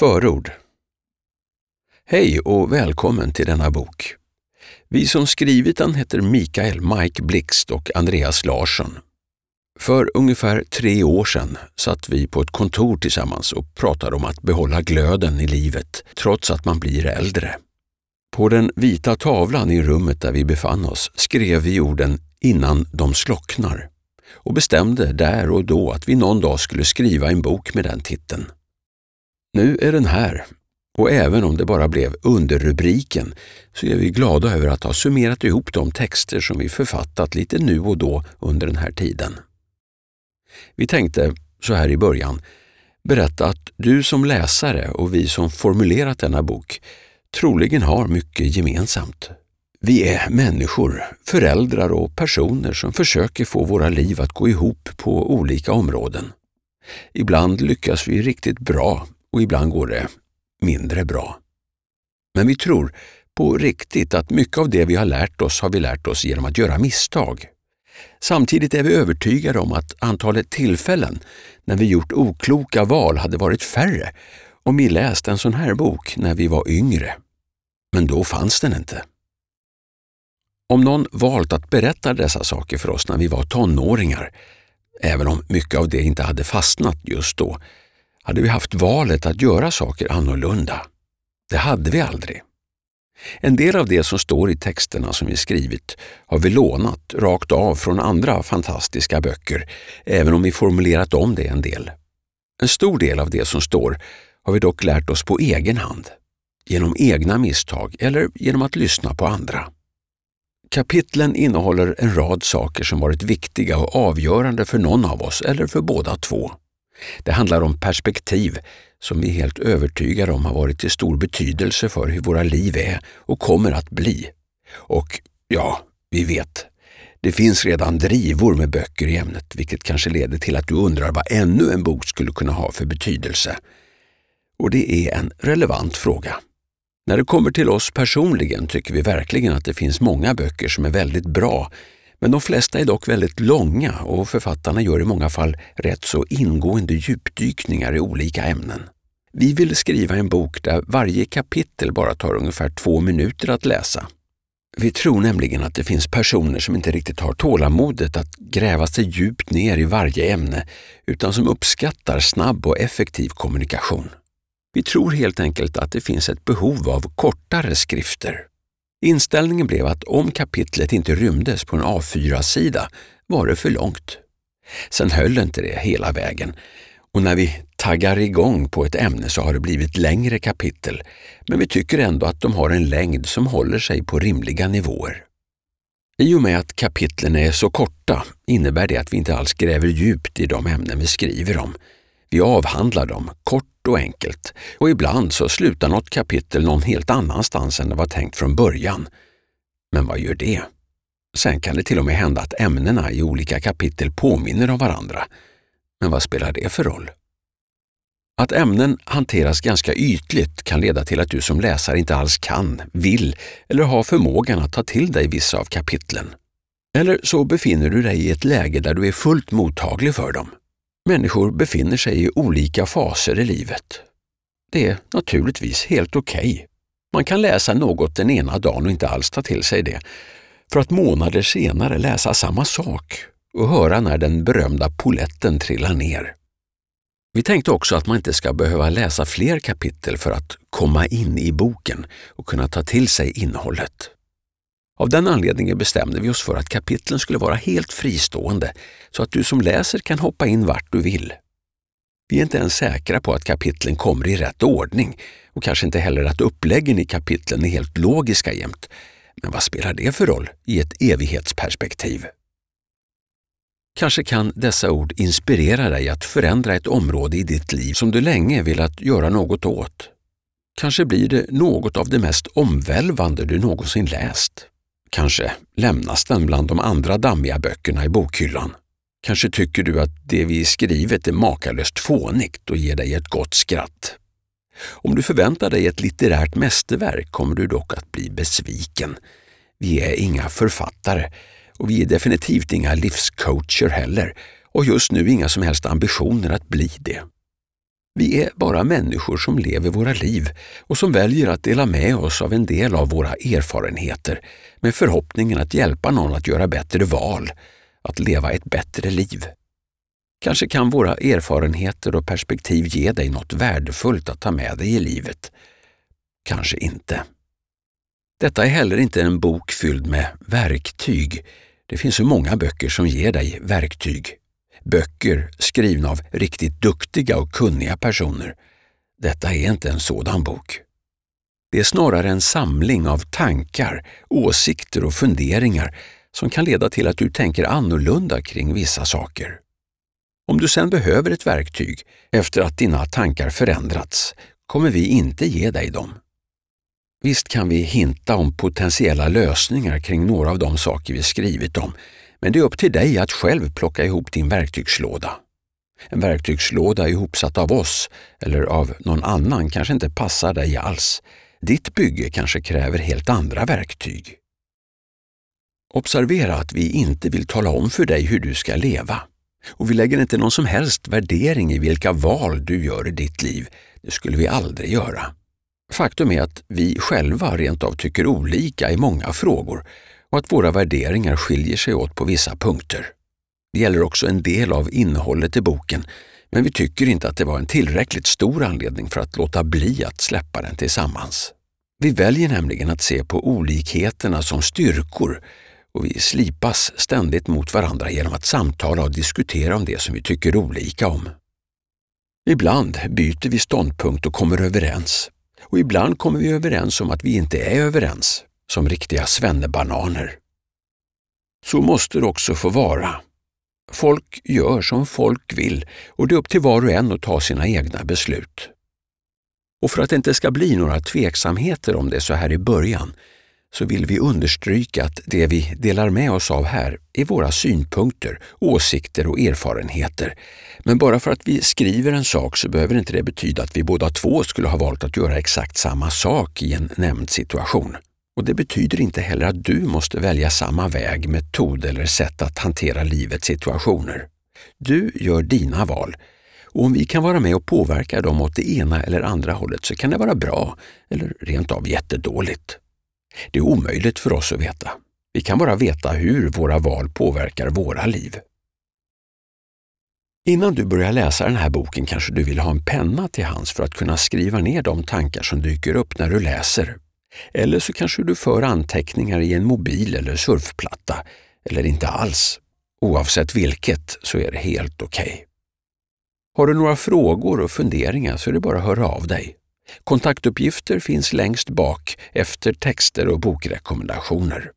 Förord Hej och välkommen till denna bok. Vi som skrivit den heter Mikael Mike Blixt och Andreas Larsson. För ungefär tre år sedan satt vi på ett kontor tillsammans och pratade om att behålla glöden i livet trots att man blir äldre. På den vita tavlan i rummet där vi befann oss skrev vi orden ”innan de slocknar” och bestämde där och då att vi någon dag skulle skriva en bok med den titeln. Nu är den här och även om det bara blev underrubriken så är vi glada över att ha summerat ihop de texter som vi författat lite nu och då under den här tiden. Vi tänkte, så här i början, berätta att du som läsare och vi som formulerat denna bok troligen har mycket gemensamt. Vi är människor, föräldrar och personer som försöker få våra liv att gå ihop på olika områden. Ibland lyckas vi riktigt bra och ibland går det mindre bra. Men vi tror på riktigt att mycket av det vi har lärt oss har vi lärt oss genom att göra misstag. Samtidigt är vi övertygade om att antalet tillfällen när vi gjort okloka val hade varit färre om vi läst en sån här bok när vi var yngre. Men då fanns den inte. Om någon valt att berätta dessa saker för oss när vi var tonåringar, även om mycket av det inte hade fastnat just då, hade vi haft valet att göra saker annorlunda. Det hade vi aldrig. En del av det som står i texterna som vi skrivit har vi lånat rakt av från andra fantastiska böcker, även om vi formulerat om det en del. En stor del av det som står har vi dock lärt oss på egen hand, genom egna misstag eller genom att lyssna på andra. Kapitlen innehåller en rad saker som varit viktiga och avgörande för någon av oss eller för båda två. Det handlar om perspektiv som vi är helt övertygade om har varit till stor betydelse för hur våra liv är och kommer att bli. Och ja, vi vet, det finns redan drivor med böcker i ämnet, vilket kanske leder till att du undrar vad ännu en bok skulle kunna ha för betydelse. Och det är en relevant fråga. När det kommer till oss personligen tycker vi verkligen att det finns många böcker som är väldigt bra men de flesta är dock väldigt långa och författarna gör i många fall rätt så ingående djupdykningar i olika ämnen. Vi vill skriva en bok där varje kapitel bara tar ungefär två minuter att läsa. Vi tror nämligen att det finns personer som inte riktigt har tålamodet att gräva sig djupt ner i varje ämne utan som uppskattar snabb och effektiv kommunikation. Vi tror helt enkelt att det finns ett behov av kortare skrifter Inställningen blev att om kapitlet inte rymdes på en A4-sida var det för långt. Sen höll inte det hela vägen och när vi taggar igång på ett ämne så har det blivit längre kapitel, men vi tycker ändå att de har en längd som håller sig på rimliga nivåer. I och med att kapitlen är så korta innebär det att vi inte alls gräver djupt i de ämnen vi skriver om. Vi avhandlar dem kort och enkelt och ibland så slutar något kapitel någon helt annanstans än det var tänkt från början. Men vad gör det? Sen kan det till och med hända att ämnena i olika kapitel påminner om varandra. Men vad spelar det för roll? Att ämnen hanteras ganska ytligt kan leda till att du som läsare inte alls kan, vill eller har förmågan att ta till dig vissa av kapitlen. Eller så befinner du dig i ett läge där du är fullt mottaglig för dem. Människor befinner sig i olika faser i livet. Det är naturligtvis helt okej. Okay. Man kan läsa något den ena dagen och inte alls ta till sig det, för att månader senare läsa samma sak och höra när den berömda poletten trillar ner. Vi tänkte också att man inte ska behöva läsa fler kapitel för att komma in i boken och kunna ta till sig innehållet. Av den anledningen bestämde vi oss för att kapitlen skulle vara helt fristående så att du som läser kan hoppa in vart du vill. Vi är inte ens säkra på att kapitlen kommer i rätt ordning och kanske inte heller att uppläggen i kapitlen är helt logiska jämt. Men vad spelar det för roll i ett evighetsperspektiv? Kanske kan dessa ord inspirera dig att förändra ett område i ditt liv som du länge velat göra något åt. Kanske blir det något av det mest omvälvande du någonsin läst. Kanske lämnas den bland de andra dammiga böckerna i bokhyllan. Kanske tycker du att det vi skrivit är makalöst fånigt och ger dig ett gott skratt. Om du förväntar dig ett litterärt mästerverk kommer du dock att bli besviken. Vi är inga författare och vi är definitivt inga livscoacher heller och just nu inga som helst ambitioner att bli det. Vi är bara människor som lever våra liv och som väljer att dela med oss av en del av våra erfarenheter med förhoppningen att hjälpa någon att göra bättre val, att leva ett bättre liv. Kanske kan våra erfarenheter och perspektiv ge dig något värdefullt att ta med dig i livet. Kanske inte. Detta är heller inte en bok fylld med verktyg. Det finns så många böcker som ger dig verktyg. Böcker skrivna av riktigt duktiga och kunniga personer. Detta är inte en sådan bok. Det är snarare en samling av tankar, åsikter och funderingar som kan leda till att du tänker annorlunda kring vissa saker. Om du sen behöver ett verktyg efter att dina tankar förändrats kommer vi inte ge dig dem. Visst kan vi hinta om potentiella lösningar kring några av de saker vi skrivit om, men det är upp till dig att själv plocka ihop din verktygslåda. En verktygslåda ihopsatt av oss eller av någon annan kanske inte passar dig alls. Ditt bygge kanske kräver helt andra verktyg. Observera att vi inte vill tala om för dig hur du ska leva. Och vi lägger inte någon som helst värdering i vilka val du gör i ditt liv. Det skulle vi aldrig göra. Faktum är att vi själva rent av tycker olika i många frågor och att våra värderingar skiljer sig åt på vissa punkter. Det gäller också en del av innehållet i boken, men vi tycker inte att det var en tillräckligt stor anledning för att låta bli att släppa den tillsammans. Vi väljer nämligen att se på olikheterna som styrkor och vi slipas ständigt mot varandra genom att samtala och diskutera om det som vi tycker olika om. Ibland byter vi ståndpunkt och kommer överens. Och ibland kommer vi överens om att vi inte är överens, som riktiga svennebananer. Så måste det också få vara. Folk gör som folk vill och det är upp till var och en att ta sina egna beslut. Och för att det inte ska bli några tveksamheter om det så här i början så vill vi understryka att det vi delar med oss av här är våra synpunkter, åsikter och erfarenheter. Men bara för att vi skriver en sak så behöver inte det betyda att vi båda två skulle ha valt att göra exakt samma sak i en nämnd situation. Och det betyder inte heller att du måste välja samma väg, metod eller sätt att hantera livets situationer. Du gör dina val och om vi kan vara med och påverka dem åt det ena eller andra hållet så kan det vara bra eller rent av jättedåligt. Det är omöjligt för oss att veta. Vi kan bara veta hur våra val påverkar våra liv. Innan du börjar läsa den här boken kanske du vill ha en penna till hands för att kunna skriva ner de tankar som dyker upp när du läser. Eller så kanske du för anteckningar i en mobil eller surfplatta, eller inte alls. Oavsett vilket så är det helt okej. Okay. Har du några frågor och funderingar så är det bara att höra av dig. Kontaktuppgifter finns längst bak efter texter och bokrekommendationer.